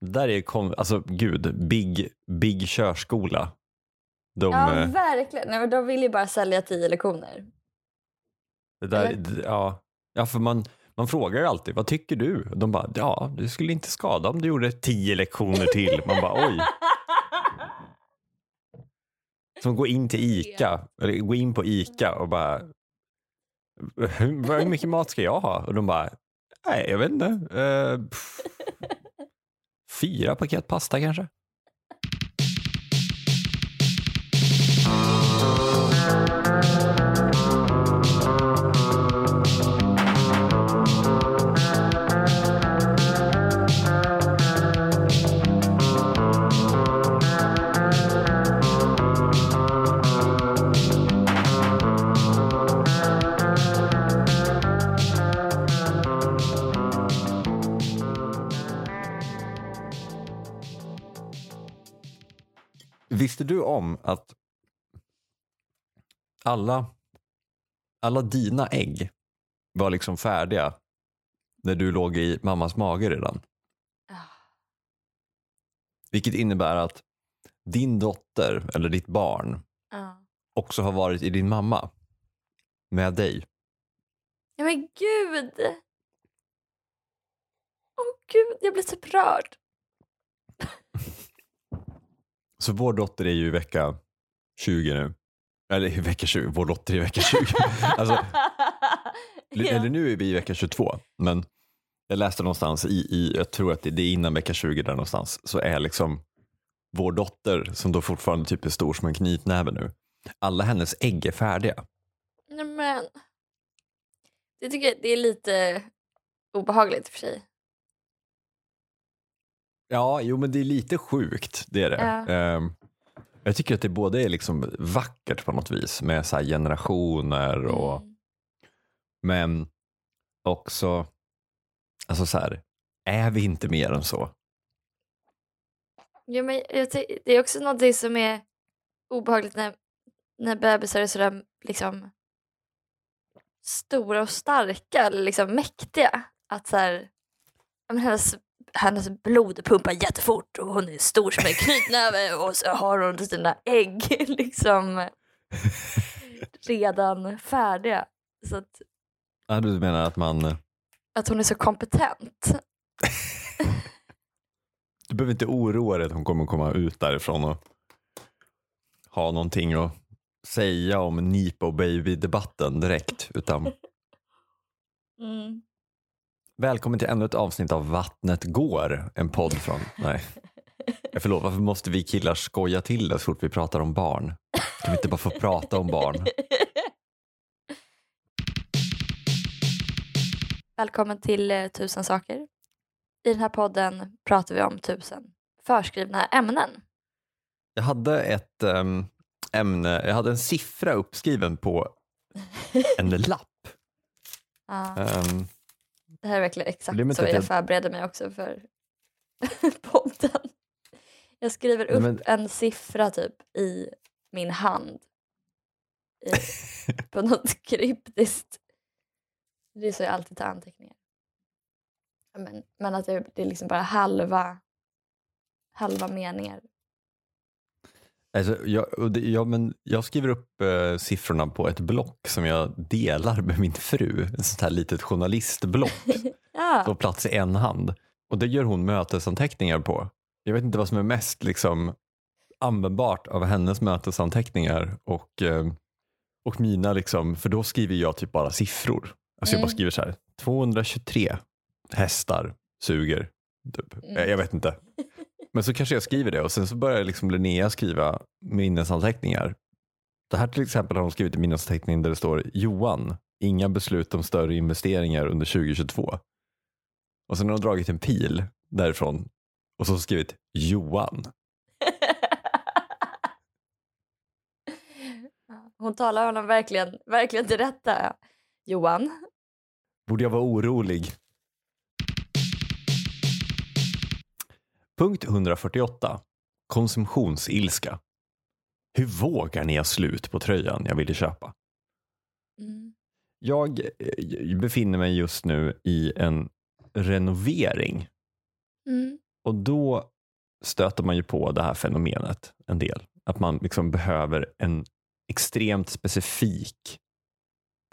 där är, kom, alltså gud, big, big körskola. De, Ja, eh, verkligen. Nej, men de vill ju bara sälja tio lektioner. det där, eller? ja, ja, för man, man frågar ju alltid, vad tycker du? De bara, ja, det skulle inte skada om du gjorde tio lektioner till. Man bara, oj. Som gå in till ICA, eller gå in på ICA och bara, hur, mycket mat ska jag ha? Och de bara, nej, jag vet inte. Pff, fyra paket pasta kanske? Visste du om att alla, alla dina ägg var liksom färdiga när du låg i mammas mage redan? Ah. Vilket innebär att din dotter eller ditt barn också har varit i din mamma med dig. ja men gud! Åh gud, jag blir så upprörd. Så vår dotter är ju i vecka 20 nu. Eller i vecka 20, vår dotter är i vecka 20. alltså, Ja. Eller nu är vi i vecka 22, men jag läste någonstans i, i jag tror att det är innan vecka 20 där någonstans, så är liksom vår dotter, som då fortfarande typ är stor som en knytnäve nu, alla hennes ägg är färdiga. Nej men. Det tycker jag det är lite obehagligt för sig. Ja, jo men det är lite sjukt, det är det. Ja. Ehm, jag tycker att det både är liksom vackert på något vis med så här generationer och Mm. men också, alltså så här, är vi inte mer än så? Ja, men det är också något som är obehagligt när, när bebisar är sådär liksom stora och starka, eller liksom mäktiga. Att så här, men hennes, hennes blod pumpar jättefort och hon är stor som en knytnäve och så har hon sina ägg liksom redan färdiga. Så att, Ja, du menar att man, eh, att hon är så kompetent. du behöver inte oroa dig att hon kommer komma ut därifrån och ha någonting att säga om Nipo Baby-debatten direkt. Utan Mm. Välkommen till ännu ett avsnitt av Vattnet går, en podd från, nej. Förlåt, varför måste vi killar skoja till det så fort vi pratar om barn? Kan vi inte bara få prata om barn? Välkommen till eh, Tusen saker. I den här podden pratar vi om tusen förskrivna ämnen. Jag hade ett ehm, ämne, jag hade en siffra uppskriven på en lapp. Ja, Ehm, det här är verkligen exakt Problemet så att jag förbereder mig också för podden. Jag skriver upp men- en siffra typ i min hand. I, på något kryptiskt. Det är så jag alltid tar anteckningar. Men, men att det, det är liksom bara halva, halva meningar. Alltså, jag, det, ja, men jag skriver upp eh, siffrorna på ett block som jag delar med min fru. Ett sånt här litet journalistblock. Ja. Får plats i en hand. Och det gör hon mötesanteckningar på. Jag vet inte vad som är mest liksom, användbart av hennes mötesanteckningar och, eh, och mina. Liksom, för då skriver jag typ bara siffror. Alltså jag bara Mm. skriver så här. 223 hästar suger. Typ. Mm. Jag vet inte. Men så kanske jag skriver det och sen så börjar liksom Linnea skriva minnesanteckningar. Det här till exempel har hon skrivit i minnesanteckningen där det står Johan, inga beslut om större investeringar under 2022. Och sen har hon dragit en pil därifrån och så skrivit Johan. Hon talar honom verkligen, verkligen till rätta. Johan. Borde jag vara orolig? Punkt 148. Konsumtionsilska. Hur vågar ni ha slut på tröjan jag ville köpa? Mm. Jag eh, befinner mig just nu i en renovering Mm. Och då stöter man ju på det här fenomenet en del. Att man liksom behöver en extremt specifik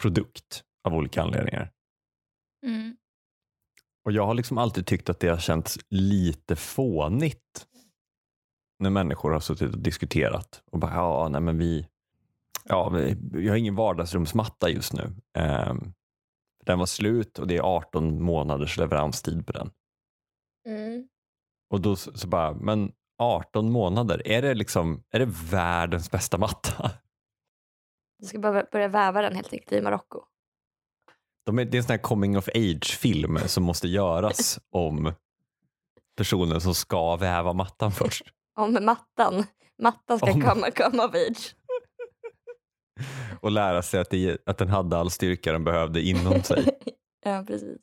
produkt av olika anledningar. Mm. Och jag har liksom alltid tyckt att det har känts lite fånigt när människor har suttit och diskuterat och bara, ja, nej men vi, ja, vi, vi har ingen vardagsrumsmatta just nu. Ehm, den var slut och det är 18 månaders leveranstid på den. Mm. Och då så, så bara, men 18 månader, är det liksom, är det världens bästa matta? Du ska bara börja väva den helt enkelt i Marocko. De är, det är en sån här coming of age-film som måste göras om personen som ska väva mattan först. Om mattan. Mattan ska Om- komma, komma of age. Och lära sig att, det, att den hade all styrka den behövde inom sig. ja, precis.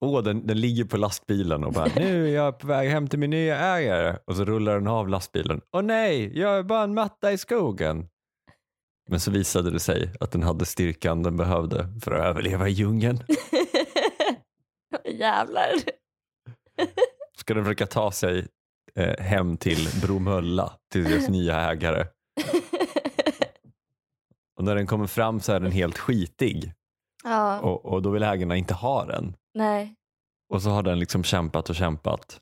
Åh, den, den ligger på lastbilen och bara nu är jag på väg hem till min nya ägare. Och så rullar den av lastbilen. Åh nej, jag är bara en matta i skogen. Men så visade det sig att den hade styrkan den behövde för att överleva i djungeln. Jävlar. Ska den försöka ta sig eh, hem till Bromölla, till deras nya ägare. Och när den kommer fram så är den helt skitig ja, och, och då vill ägarna inte ha den. nej. Och så har den liksom kämpat och kämpat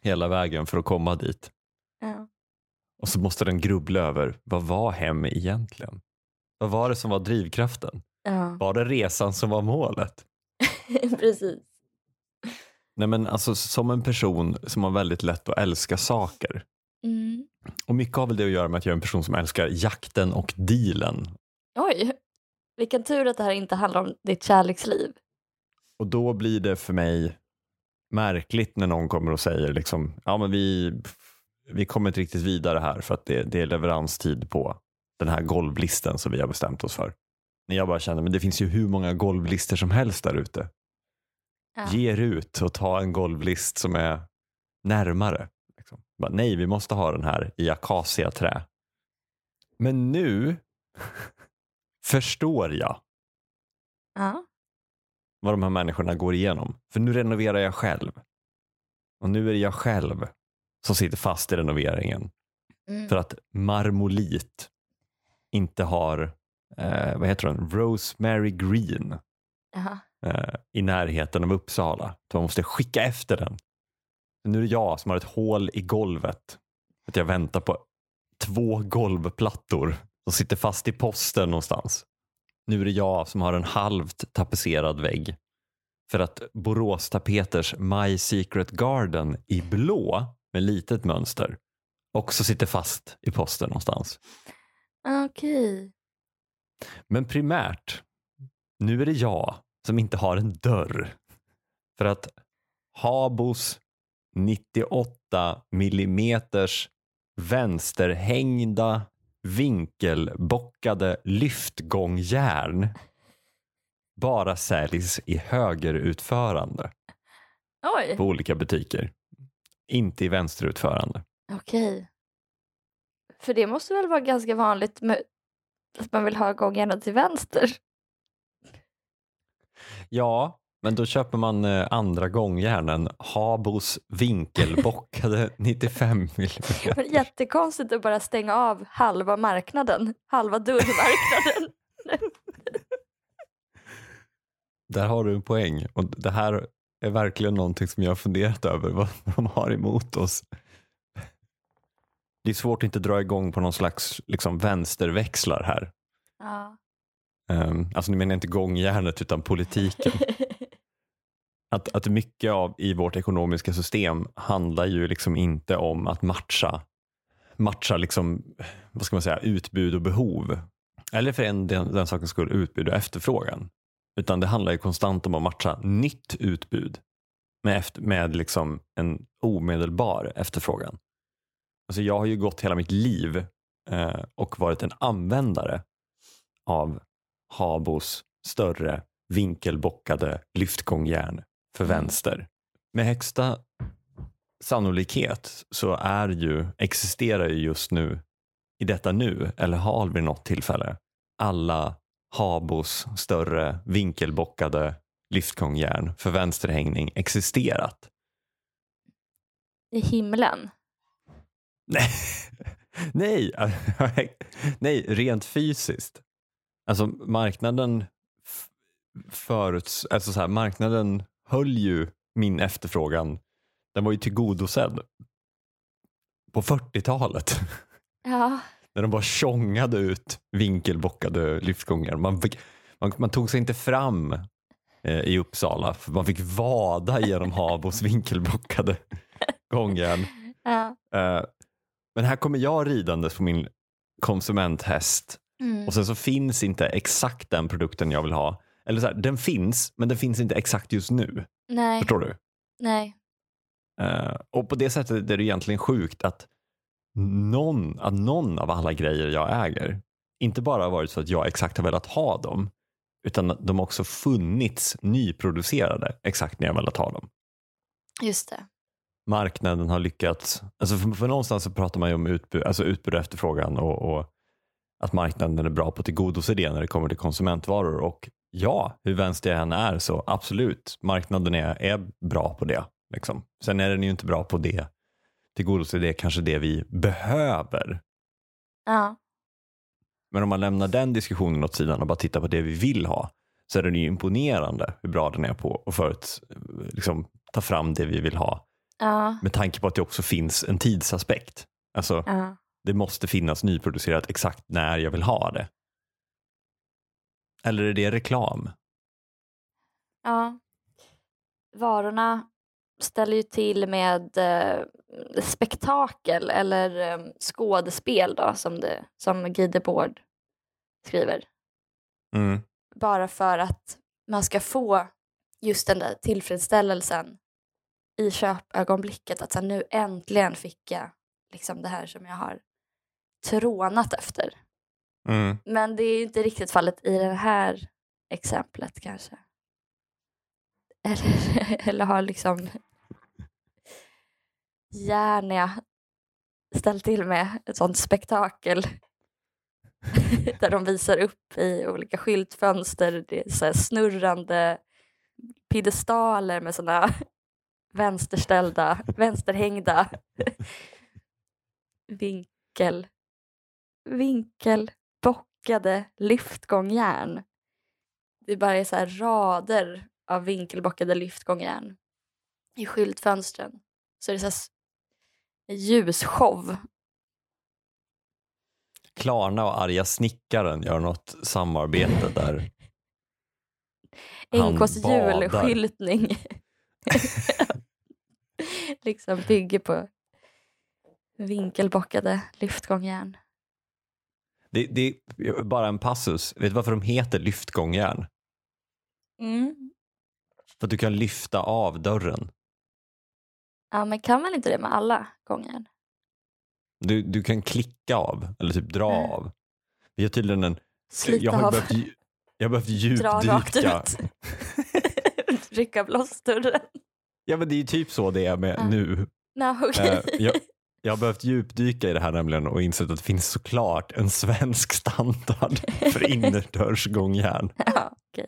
hela vägen för att komma dit. Ja. Och så måste den grubbla över, vad var hem egentligen? Vad var det som var drivkraften? Ja, Var det resan som var målet? precis. Nej men alltså som en person som har väldigt lätt att älska saker. Mm. Och mycket har väl det att göra med att jag är en person som älskar jakten och dealen. Oj, vilken tur att det här inte handlar om ditt kärleksliv. Och då blir det för mig märkligt när någon kommer och säger liksom, ja men vi, vi kommer inte riktigt vidare här för att det, det är leveranstid på den här golvlisten som vi har bestämt oss för. När jag bara känner, men det finns ju hur många golvlister som helst där ute. Ja. Ge er ut och ta en golvlist som är närmare. Liksom. Bara, nej, vi måste ha den här i akaciaträ. Men nu förstår jag Ja. vad de här människorna går igenom. För nu renoverar jag själv. Och nu är det jag själv som sitter fast i renoveringen. Mm. För att marmolit inte har, eh, vad heter den, Rosemary Green eh, i närheten av Uppsala. Så man måste skicka efter den. Nu är det jag som har ett hål i golvet. Att jag väntar på två golvplattor som sitter fast i posten någonstans. Nu är det jag som har en halvt tapetserad vägg. För att Borås Tapeters My Secret Garden i blå med litet mönster också sitter fast i posten någonstans. Okej. Men primärt, nu är det jag som inte har en dörr. För att Habos 98 millimeters vänsterhängda vinkelbockade lyftgångjärn bara säljs i högerutförande Oj, på olika butiker. Inte i vänsterutförande. okej. För det måste väl vara ganska vanligt med att man vill ha gångjärnet till vänster? Ja, men då köper man eh, andra gångjärnen. Habos vinkelbockade 95 mm. Men jättekonstigt att bara stänga av halva marknaden, halva dörrmarknaden. Där har du en poäng. Och det här är verkligen någonting som jag har funderat över vad de har emot oss. Det är svårt att inte dra igång på någon slags liksom, vänsterväxlar här. ja. Um, alltså nu menar jag inte gångjärnet utan politiken. Att, att mycket av i vårt ekonomiska system handlar ju liksom inte om att matcha, matcha liksom, vad ska man säga, utbud och behov. Eller för en, den, den sakens skull utbud och efterfrågan. Utan det handlar ju konstant om att matcha nytt utbud med, efter, med liksom en omedelbar efterfrågan. Alltså jag har ju gått hela mitt liv eh, och varit en användare av Habos större vinkelbockade lyftgångjärn för Mm. vänster. Med högsta sannolikhet så är ju, existerar ju just nu i detta nu, eller har vid något tillfälle, alla Habos större vinkelbockade lyftgångjärn för vänsterhängning existerat. i himlen? Nej, nej, nej, rent fysiskt. Alltså marknaden föruts, alltså så här, marknaden höll ju min efterfrågan, den var ju tillgodosedd på 40-talet Ja, när de bara tjongade ut vinkelbockade lyftgångar. Man, fick, man, man tog sig inte fram eh, i Uppsala för man fick vada genom Habos vinkelbockade gångjärn. ja. Eh, men här kommer jag ridandes på min konsumenthäst Mm. och sen så finns inte exakt den produkten jag vill ha. Eller så här, den finns, men den finns inte exakt just nu. Nej, Förstår du? nej. Eh, och på det sättet är det egentligen sjukt att någon, att någon av alla grejer jag äger inte bara har varit så att jag exakt har velat ha dem utan de också funnits nyproducerade exakt när jag velat ha dem. Just det. Marknaden har lyckats, alltså för, för någonstans så pratar man ju om utbud, alltså utbud och efterfrågan och, och att marknaden är bra på att tillgodose det när det kommer till konsumentvaror och ja, hur vänster jag än är så absolut, marknaden är, är bra på det. Liksom. Sen är den ju inte bra på det, tillgodose det kanske det vi behöver. Ja, Men om man lämnar den diskussionen åt sidan och bara tittar på det vi vill ha så är den ju imponerande hur bra den är på att förut, liksom, ta fram det vi vill ha ja, med tanke på att det också finns en tidsaspekt. Alltså, ja. det måste finnas nyproducerat exakt när jag vill ha det. Eller är det reklam? ja. Varorna ställer ju till med eh, spektakel eller eh, skådespel då, som, det, som Guy Debord skriver. Mm. Bara för att man ska få just den där tillfredsställelsen i köpögonblicket. Att så här, nu äntligen fick jag liksom det här som jag har trånat efter. Mm. Men det är ju inte riktigt fallet i det här exemplet kanske. Eller, eller har liksom Järnia ställt till med ett sånt spektakel där de visar upp i olika skyltfönster det är så här snurrande piedestaler med såna vänsterställda, vänsterhängda vinkel vinkelbockade lyftgångjärn. Det bara är så här rader av vinkelbockade lyftgångjärn i skyltfönstren. Så det är så här ljusshow. Klarna och arga snickaren gör något samarbete där. NKs julskyltning liksom bygger på vinkelbockade lyftgångjärn. Det, det är bara en passus. Vet du varför de heter lyftgångjärn? Mm. För att du kan lyfta av dörren. Ja, men kan man inte det med alla gångjärn? Du, du kan klicka av eller typ dra Nej. av. Vi har tydligen en... Slita jag har av, behövt, jag har behövt dra rakt djupdyka. ut. Rycka av loss dörren. Ja men det är ju typ så det är med Ja. nu. No, okej. Eh, jag, jag har behövt djupdyka i det här nämligen och insett att det finns såklart en svensk standard för innerdörrsgångjärn. ja, okej.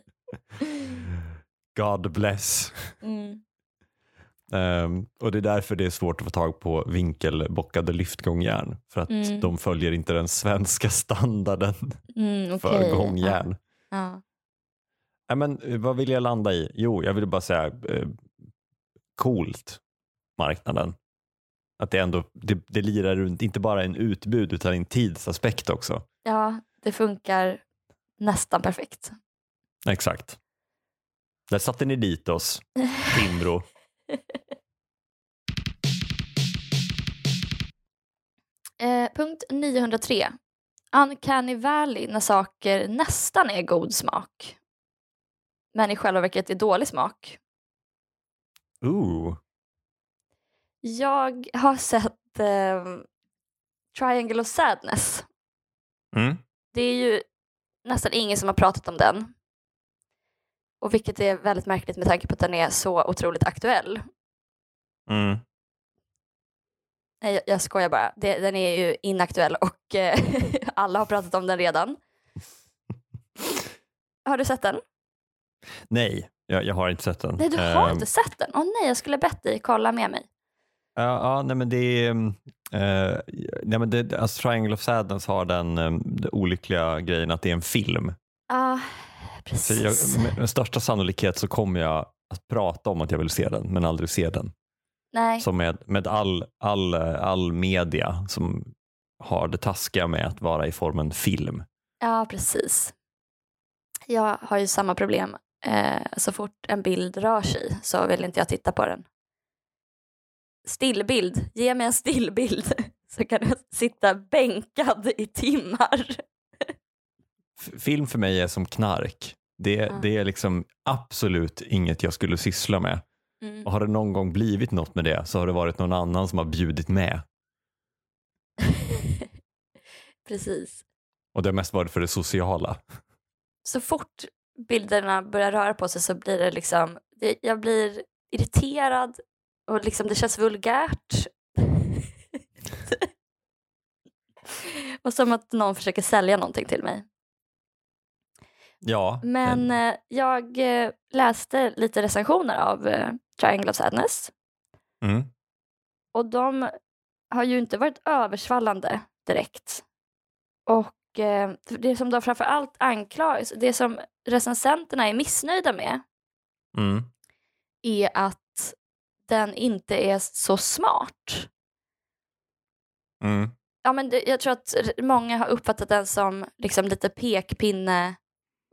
God bless. Mm. Ehm, och det är därför det är svårt att få tag på vinkelbockade lyftgångjärn. För att Mm. de följer inte den svenska standarden Mm, för okej. gångjärn. Ja. Nej, men, eh, vad vill jag landa i? Jo, jag vill bara säga eh, coolt, marknaden. Att det ändå det, det lirar runt, inte bara en utbud utan en tidsaspekt också. ja, det funkar nästan perfekt. Exakt. Där satte ni dit oss, Timbro. Eh, punkt 903. Uncanny Valley när saker nästan är god smak men i själva verket är dålig smak. Ooh. Jag har sett eh, Triangle of Sadness. Mm. Det är ju nästan ingen som har pratat om den. Och vilket är väldigt märkligt med tanke på att den är så otroligt aktuell. Mm. Nej, jag, jag skojar bara. Det, den är ju inaktuell och eh, alla har pratat om den redan. Har du sett den? Nej, jag, jag har inte sett den. Nej, du har Ehm, inte sett den? Åh nej, jag skulle bett dig kolla med mig. Ja, ja nej men det är, eh, nej men det, alltså Triangle of Sadness har den, den olyckliga grejen att det är en film. Ja, Så jag, precis. med största sannolikhet så kommer jag att prata om att jag vill se den men aldrig se den. Nej, Som med, med all, all, all media som har det taskiga med att vara i formen film. ja precis. Jag har ju samma problem. Eh, så fort en bild rör sig så vill inte jag titta på den. Stillbild, ge mig en stillbild så kan jag sitta bänkad i timmar. F- Film för mig är som knark. Det, Ja. det är liksom absolut inget jag skulle syssla med. Mm. Och har det någon gång blivit något med det så har det varit någon annan som har bjudit med. Precis. Och det har mest varit för det sociala. Så fort bilderna börjar röra på sig så blir det liksom, det, jag blir irriterad och liksom det känns vulgärt. och som att någon försöker sälja någonting till mig. Ja, Men eh, jag eh, läste lite recensioner av eh, Triangle of Sadness. Mm, och de har ju inte varit översvallande direkt. Och eh, det som de framför allt anklagas, det som recensenterna är missnöjda med mm, är att den inte är så smart. mm, Ja, men det, jag tror att många har uppfattat den som liksom lite pekpinne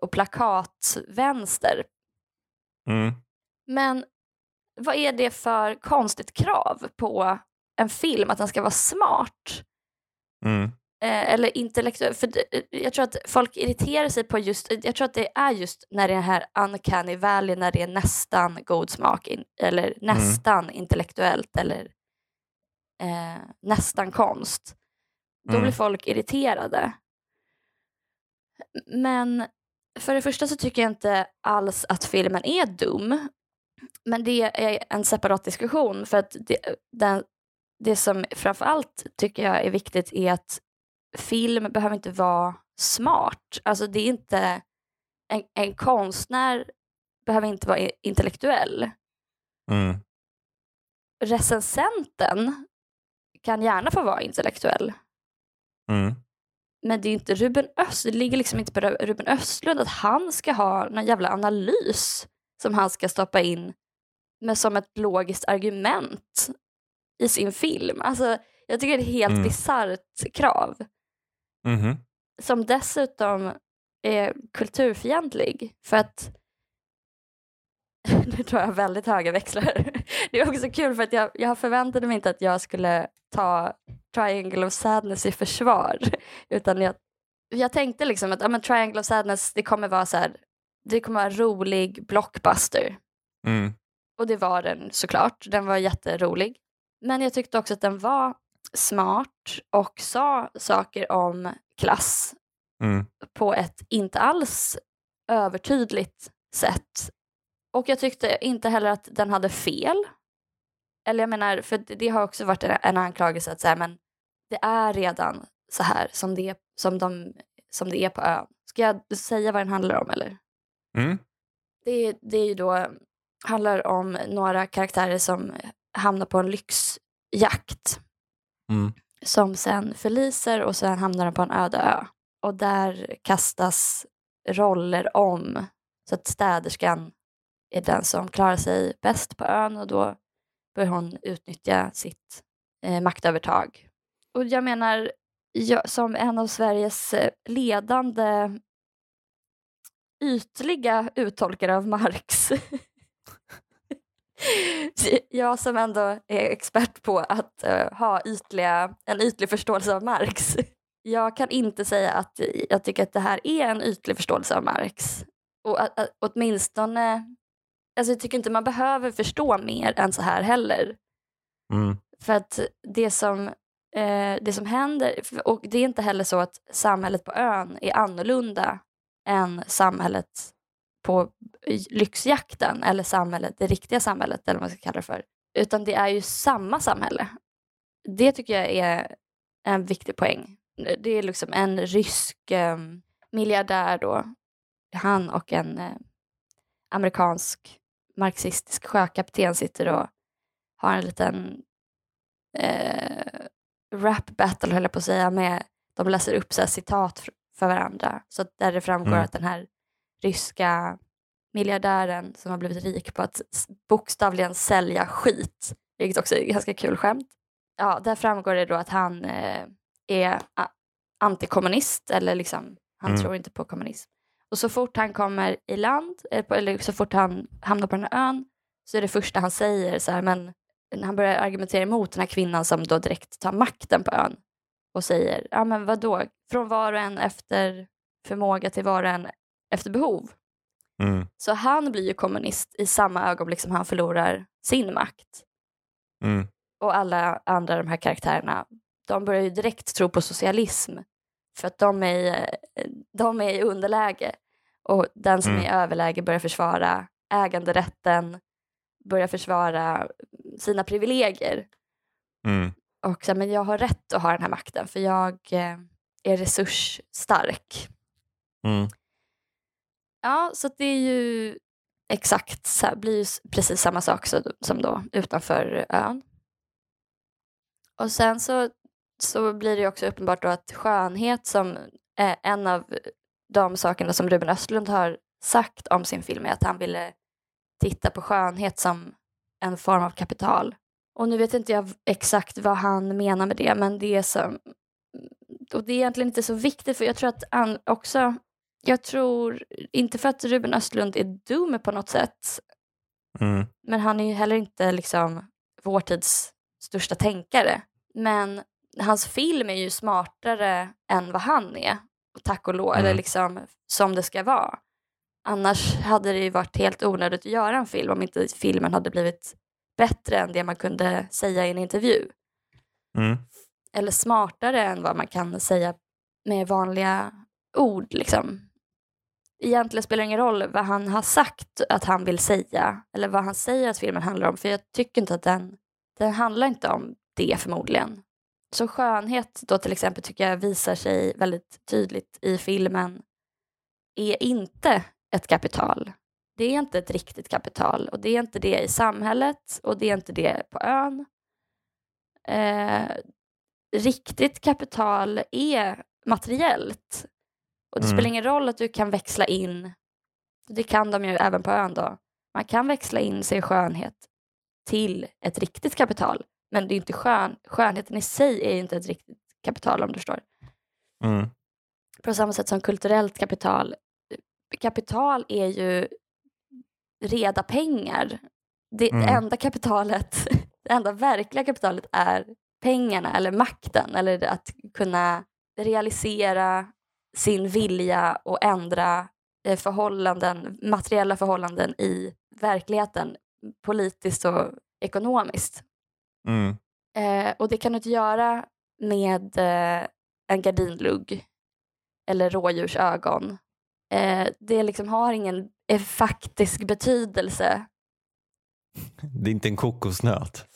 och plakatvänster. mm, Men vad är det för konstigt krav på en film att den ska vara smart? mm, Eh, eller intellektuell. För det, jag tror att folk irriterar sig på just, jag tror att det är just när det är den här uncanny valley, när det är nästan god smak in, eller nästan intellektuellt eller eh, nästan konst. Då Mm. blir folk irriterade. Men för det första så tycker jag inte alls att filmen är dum. Men det är en separat diskussion för att det, den, det som framför allt tycker jag är viktigt är att film behöver inte vara smart. Alltså det är inte, en, en konstnär behöver inte vara intellektuell. mm, Recensenten kan gärna få vara intellektuell. mm, Men det är inte Ruben Östlund, det ligger liksom inte på Ruben Östlund att han ska ha någon jävla analys som han ska stoppa in med som ett logiskt argument i sin film. Alltså, jag tycker det är ett helt Mm. bisarrt krav mhm, som dessutom är kulturfientlig för att nu tar jag väldigt höga växlar. Det är också kul för att jag, jag förväntade mig inte att jag skulle ta Triangle of Sadness i försvar utan jag, jag tänkte liksom att ja, men Triangle of Sadness det kommer vara så här, det kommer vara rolig blockbuster mm, och det var den såklart. Den var jätterolig. Men jag tyckte också att den var smart och sa saker om klass mm, på ett inte alls övertydligt sätt. Och jag tyckte inte heller att den hade fel. Eller jag menar, för det har också varit en, anklagelse att säga, men det är redan så här som det, som, de, som det är på ön. Ska jag säga vad den handlar om eller? mm, Det, det är ju då, handlar om några karaktärer som hamnar på en lyxjakt mm, som sen förliser och sen hamnar de på en öde ö. Och där kastas roller om så att städerskan är den som klarar sig bäst på ön och då bör hon utnyttja sitt eh, maktövertag. Och jag menar, jag, som en av Sveriges eh, ledande ytliga uttolkare av Marx jag som ändå är expert på att eh, ha ytliga, en ytlig förståelse av Marx. Jag kan inte säga att jag tycker att det här är en ytlig förståelse av Marx. Och att, åtminstone, alltså jag tycker inte man behöver förstå mer än så här heller. mm, För att det som, eh, det som händer, och det är inte heller så att samhället på ön är annorlunda än samhället på lyxjakten eller samhället, det riktiga samhället eller vad man ska kalla det för. Utan det är ju samma samhälle. Det tycker jag är en viktig poäng. Det är liksom en rysk eh, miljardär då, han och en eh, amerikansk marxistisk sjökapten sitter och har en liten eh, rap battle höll jag på att säga med de läser upp så citat för varandra. Så där det framgår Mm. att den här ryska miljardären som har blivit rik på att bokstavligen sälja skit, vilket också är ett ganska kul skämt. Ja, där framgår det då att han eh, är antikommunist eller liksom, han Mm. tror inte på kommunism. Och så fort han kommer i land, eller, på, eller så fort han hamnar på den här ön, så är det första han säger så här, men han börjar argumentera emot den här kvinnan som då direkt tar makten på ön och säger, ja men vadå, från var och en efter förmåga till var och en efter behov. Mm. Så han blir ju kommunist i samma ögonblick som han förlorar sin makt. Mm. Och alla andra de här karaktärerna, de börjar ju direkt tro på socialism. För att de är, i- de är i underläge. Och den som Mm. är i överläge börjar försvara äganderätten, börjar försvara sina privilegier. Mm. Och så, men jag har rätt att ha den här makten för jag eh, är resursstark. Mm. Ja, så det är ju exakt, så här, blir ju precis samma sak som då utanför ön. Och sen så, så blir det också uppenbart då att skönhet som är en av de sakerna som Ruben Östlund har sagt om sin film är att han ville titta på skönhet som en form av kapital. Och nu vet inte jag exakt vad han menar med det, men det är som... Och det är egentligen inte så viktigt, för jag tror att han också... Jag tror, inte för att Ruben Östlund är dum på något sätt, Mm. men han är ju heller inte liksom vår tids största tänkare. Men hans film är ju smartare än vad han är. Tack och lov, Mm. eller liksom som det ska vara. Annars hade det ju varit helt onödigt att göra en film om inte filmen hade blivit bättre än det man kunde säga i en intervju. Mm. Eller smartare än vad man kan säga med vanliga ord. Liksom. Egentligen spelar det ingen roll vad han har sagt att han vill säga eller vad han säger att filmen handlar om. För jag tycker inte att den, den handlar inte om det förmodligen. Så skönhet då till exempel tycker jag visar sig väldigt tydligt i filmen är inte ett kapital. Det är inte ett riktigt kapital och det är inte det i samhället och det är inte det på ön. Eh, riktigt kapital är materiellt. Och det Mm. spelar ingen roll att du kan växla in, det kan de ju även på ön då, man kan växla in sin skönhet till ett riktigt kapital. Men det är inte skön, skönheten i sig är inte ett riktigt kapital om du förstår. Mm. På samma sätt som kulturellt kapital. Kapital är ju reda pengar. Det, Mm. enda kapitalet, det enda verkliga kapitalet är pengarna eller makten eller att kunna realisera sin vilja och ändra eh, förhållanden, materiella förhållanden i verkligheten politiskt och ekonomiskt. Mm. Eh, och det kan du inte göra med eh, en gardinlugg eller rådjursögon. Eh, det liksom har ingen eh, faktisk betydelse. Det är inte en kokosnöt.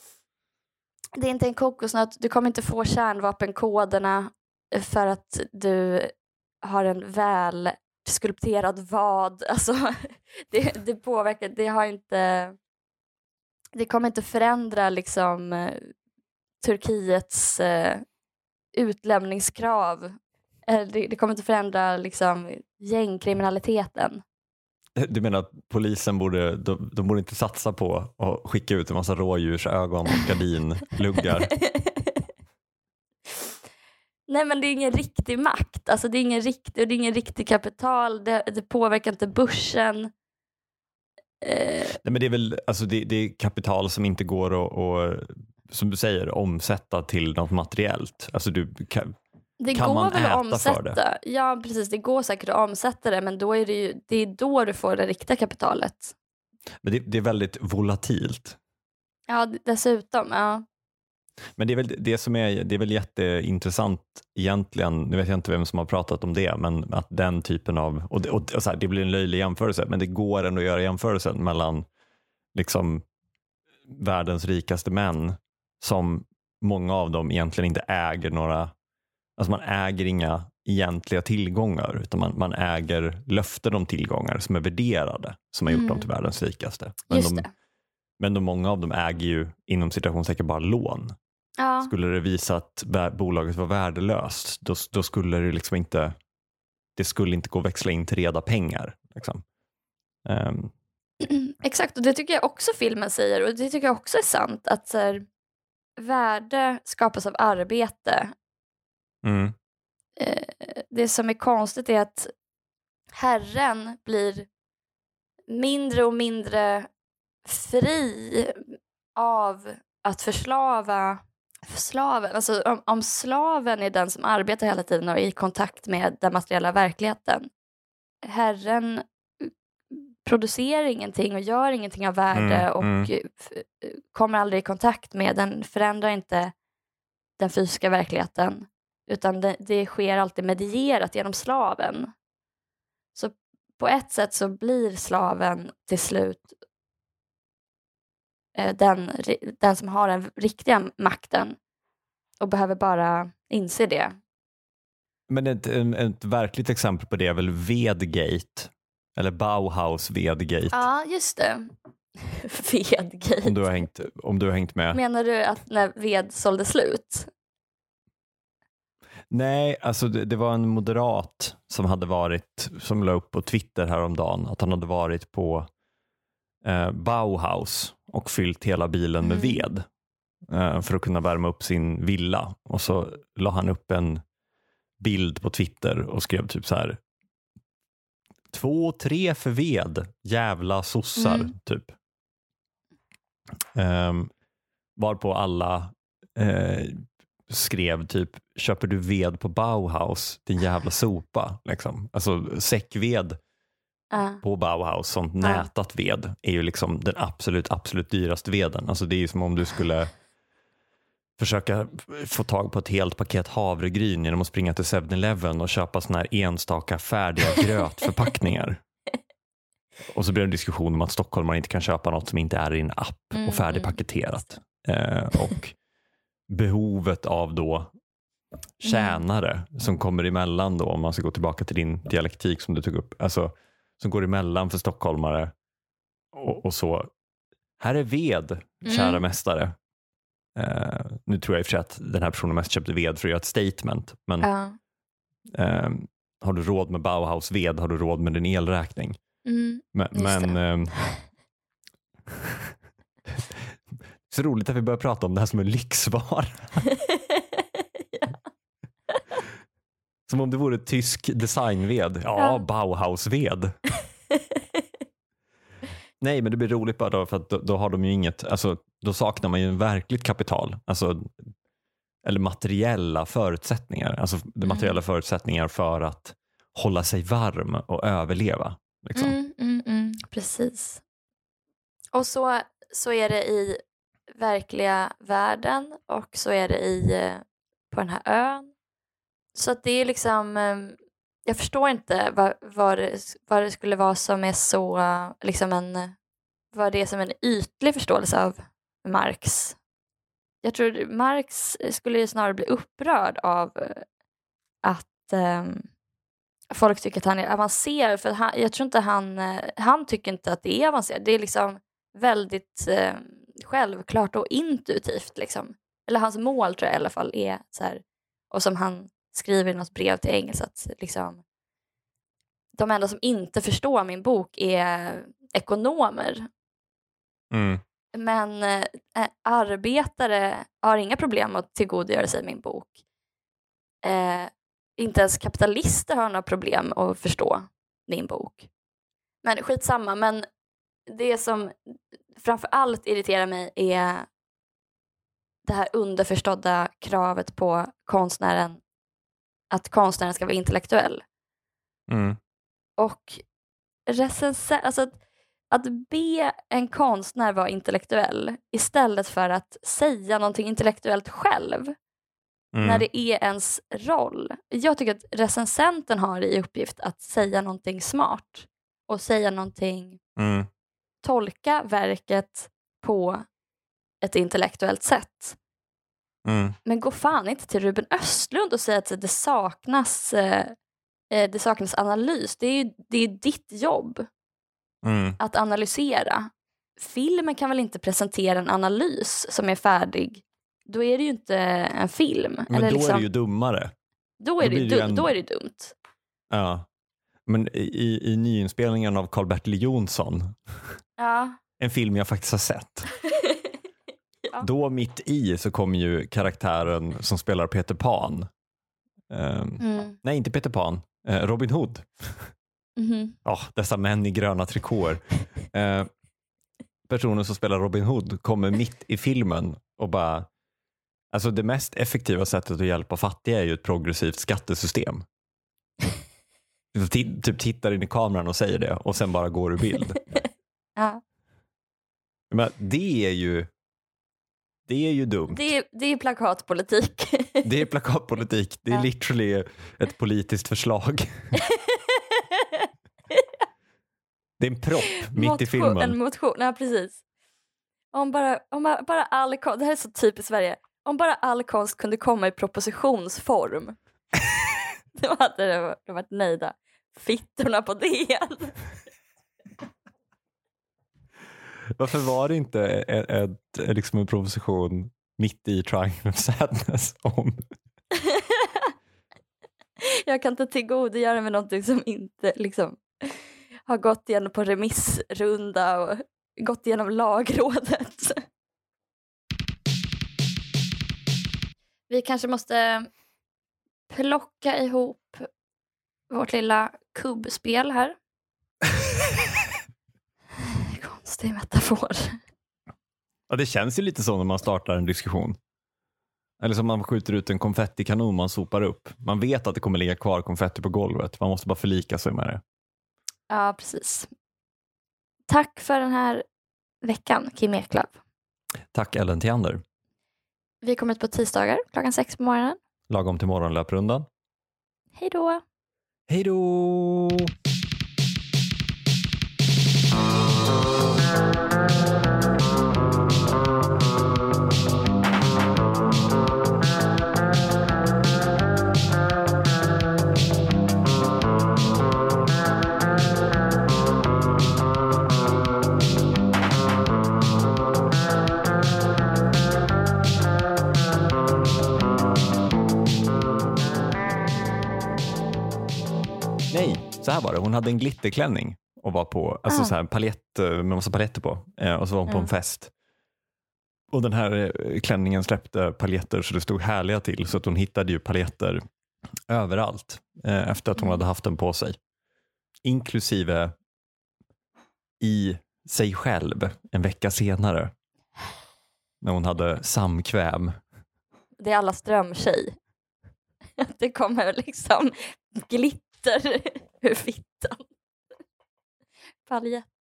Det är inte en kokosnöt, du kommer inte få kärnvapenkoderna eh, för att du har en väl skulpterad vad. Alltså, det, det påverkar, det har inte... Det kommer inte förändra liksom eh, Turkiets eh, utlämningskrav. Eh, Det, det kommer inte förändra liksom gängkriminaliteten. Du menar att polisen borde, de, de borde inte satsa på att skicka ut en massa rådjursögon och gardinluggar? Nej men det är ingen riktig makt, alltså det är ingen riktig, och det är ingen riktig kapital, det, det påverkar inte börsen. Eh, Nej, men det är väl alltså det, det är kapital som inte går att, att, som du säger, omsätta till något materiellt. Alltså du, kan, det Kan går man väl att äta för omsätta? Ja precis, det går säkert att omsätta det men då är det ju det är då du får det riktiga kapitalet. men det, det är väldigt volatilt. Ja dessutom, ja. Men det är väl det som är, det är väl jätteintressant egentligen, nu vet jag inte vem som har pratat om det, men att den typen av, och, det- och, och så här, det blir en löjlig jämförelse, men det går ändå att göra jämförelsen mellan liksom världens rikaste män som många av dem egentligen inte äger några, alltså man äger inga egentliga tillgångar utan man, man äger löften om tillgångar som är värderade som har gjort dem Mm. till världens rikaste. Men de, men de, många av dem äger ju inom citationstecken bara lån. Ja. Skulle det visa att bolaget var värdelöst, då, då skulle det liksom inte det skulle inte gå att växla in till reda pengar. Liksom. Ehm, Exakt, och det tycker jag också filmen säger och det tycker jag också är sant att så här, värde skapas av arbete. mm, Eh, det som är konstigt är att Herren blir mindre och mindre fri av att förslava slaven. Alltså om, om slaven är den som arbetar hela tiden och är i kontakt med den materiella verkligheten. Herren producerar ingenting och gör ingenting av värde Mm, och mm. kommer aldrig i kontakt med den, förändrar inte den fysiska verkligheten utan det, det sker alltid medierat genom slaven. Så på ett sätt så blir slaven till slut den, ri- den som har den riktiga makten och behöver bara inse det. men ett, en- ett verkligt exempel på det är väl Vedgate, eller Bauhaus Vedgate, Ja, just det. Vedgate. om, du har hängt, om du har hängt med. Menar du att när ved sålde slut? Nej, alltså det, det var en moderat som hade varit, som la upp på Twitter häromdagen, att han hade varit på eh, Bauhaus och fyllt hela bilen med Mm. ved eh, för att kunna värma upp sin villa. Och så la han upp en bild på Twitter och skrev typ så här. Två, tre för ved, jävla sossar, Mm. typ. Um, varpå alla eh, skrev typ, köper du ved på Bauhaus, din jävla sopa. Liksom. Alltså säckved På Bauhaus, sånt nätat ved, är ju liksom den absolut, absolut dyraste veden. Alltså det är ju som om du skulle försöka få tag på ett helt paket havregryn genom att springa till 7-Eleven och köpa såna här enstaka färdiga grötförpackningar. Och så blir det en diskussion om att stockholmare inte kan köpa något som inte är i en app Mm, och färdigpaketerat. Eh, och behovet av då tjänare som kommer emellan då, om man ska gå tillbaka till din dialektik som du tog upp, alltså som går emellan för stockholmare och, och så. Här är ved, kära Mm. mästare. Eh, nu tror jag i och för sig att den här personen mest köpte ved för att göra ett statement, men Ja. eh, har du råd med Bauhaus ved har du råd med din elräkning. Mm. Men ehm, så roligt att vi börjar prata om det här som en lyxvara. ja. Som om det vore tysk designved. Ja, Ja. Bauhausved. Nej, men det blir roligt bara då för att då, då har de ju inget, alltså då saknar man ju en verkligt kapital. Alltså, eller materiella förutsättningar. Alltså det materiella förutsättningar för att hålla sig varm och överleva. Liksom. Mm, mm, mm, precis. Och så, så är det i verkliga världen och så är det i, eh, på den här ön. Så att det är liksom, eh, jag förstår inte vad, vad, det, vad det skulle vara som är så, liksom en, vad det är som en ytlig förståelse av Marx. Jag tror Marx skulle ju snarare bli upprörd av eh, att ehm, folk tycker att han är avancerad. För han, jag tror inte han, eh, han tycker inte att det är avancerat. Det är liksom väldigt eh, självklart och intuitivt. Liksom. Eller hans mål tror jag i alla fall är så här, och som han skriver i något brev till Engels att liksom, de enda som inte förstår min bok är ekonomer. Mm. Men eh, eh, arbetare har inga problem att tillgodogöra sig min bok. Eh, inte ens kapitalister har några problem att förstå min bok. Men skitsamma, men det som framför allt irriterar mig är det här underförstådda kravet på konstnären att konstnären ska vara intellektuell. Mm. Och recense- alltså att, att be en konstnär vara intellektuell istället för att säga någonting intellektuellt själv Mm. när det är ens roll. Jag tycker att recensenten har i uppgift att säga någonting smart och säga någonting, Mm. tolka verket på ett intellektuellt sätt. Mm. Men gå fan inte till Ruben Östlund och säga att det saknas, eh, eh, det saknas analys. Det är ju det är ditt jobb Mm. att analysera. Filmen kan väl inte presentera en analys som är färdig då är det ju inte en film. Men Eller då liksom, är det ju dummare. då, är då det, dum, en- då är det dumt. Ja. Men i, i nyinspelningen av Karl-Bertil Jonsson, Ja. en film jag faktiskt har sett, ja. då mitt i så kommer ju karaktären som spelar Peter Pan. Ehm, Mm. nej, inte Peter Pan, eh, Robin Hood. Mhm. Ja, dessa män i gröna trikåer. Eh, personen som spelar Robin Hood kommer mitt i filmen och bara Alltså det mest effektiva sättet att hjälpa fattiga är ju ett progressivt skattesystem. Du ti- typ tittar in i kameran och säger det och sen bara går ur bild. Ja. Men det är ju det är ju dumt. Det, är, det är plakatpolitik. Det är plakatpolitik. Det är Ja. literally ett politiskt förslag. Det är en propp mitt i Motion- En filmen. motion, ja precis. Om bara, om bara- all konst, det här är så typiskt Sverige, om bara all konst kunde komma i propositionsform. Då hade det- de varit nöjda. Fittorna på DN. Varför var det inte ett, ett, liksom en proposition mitt i Triangle of Sadness om Jag kan inte tillgodogöra mig någonting som inte liksom har gått igenom på remissrunda och gått igenom lagrådet. Vi kanske måste plocka ihop vårt lilla kubbspel här. Konstig metafor. Ja, det känns ju lite så när man startar en diskussion. Eller som man skjuter ut en konfettikanon man sopar upp. Man vet att det kommer ligga kvar konfetti på golvet. Man måste bara förlika sig med det. Ja, precis. Tack för den här veckan, Kim Eklöf. Tack Ellen Theander. Vi kommer ut på tisdagar klockan sex på morgonen. Lagom till morgonlöprundan. Hej då! Hej då! Här var det. Hon hade en glitterklänning och var på, alltså Ah. så här paljett eh, med massa paljetter på. Eh, och så var hon på Mm. en fest. Och den här eh, klänningen släppte paljetter så det stod härliga till så att hon hittade ju paljetter överallt efter att hon Mm. hade haft den på sig. Inklusive i sig själv en vecka senare. När hon hade samkväm. Det är alla strömtjej. Det kommer liksom glitter ur fittan. Paljett.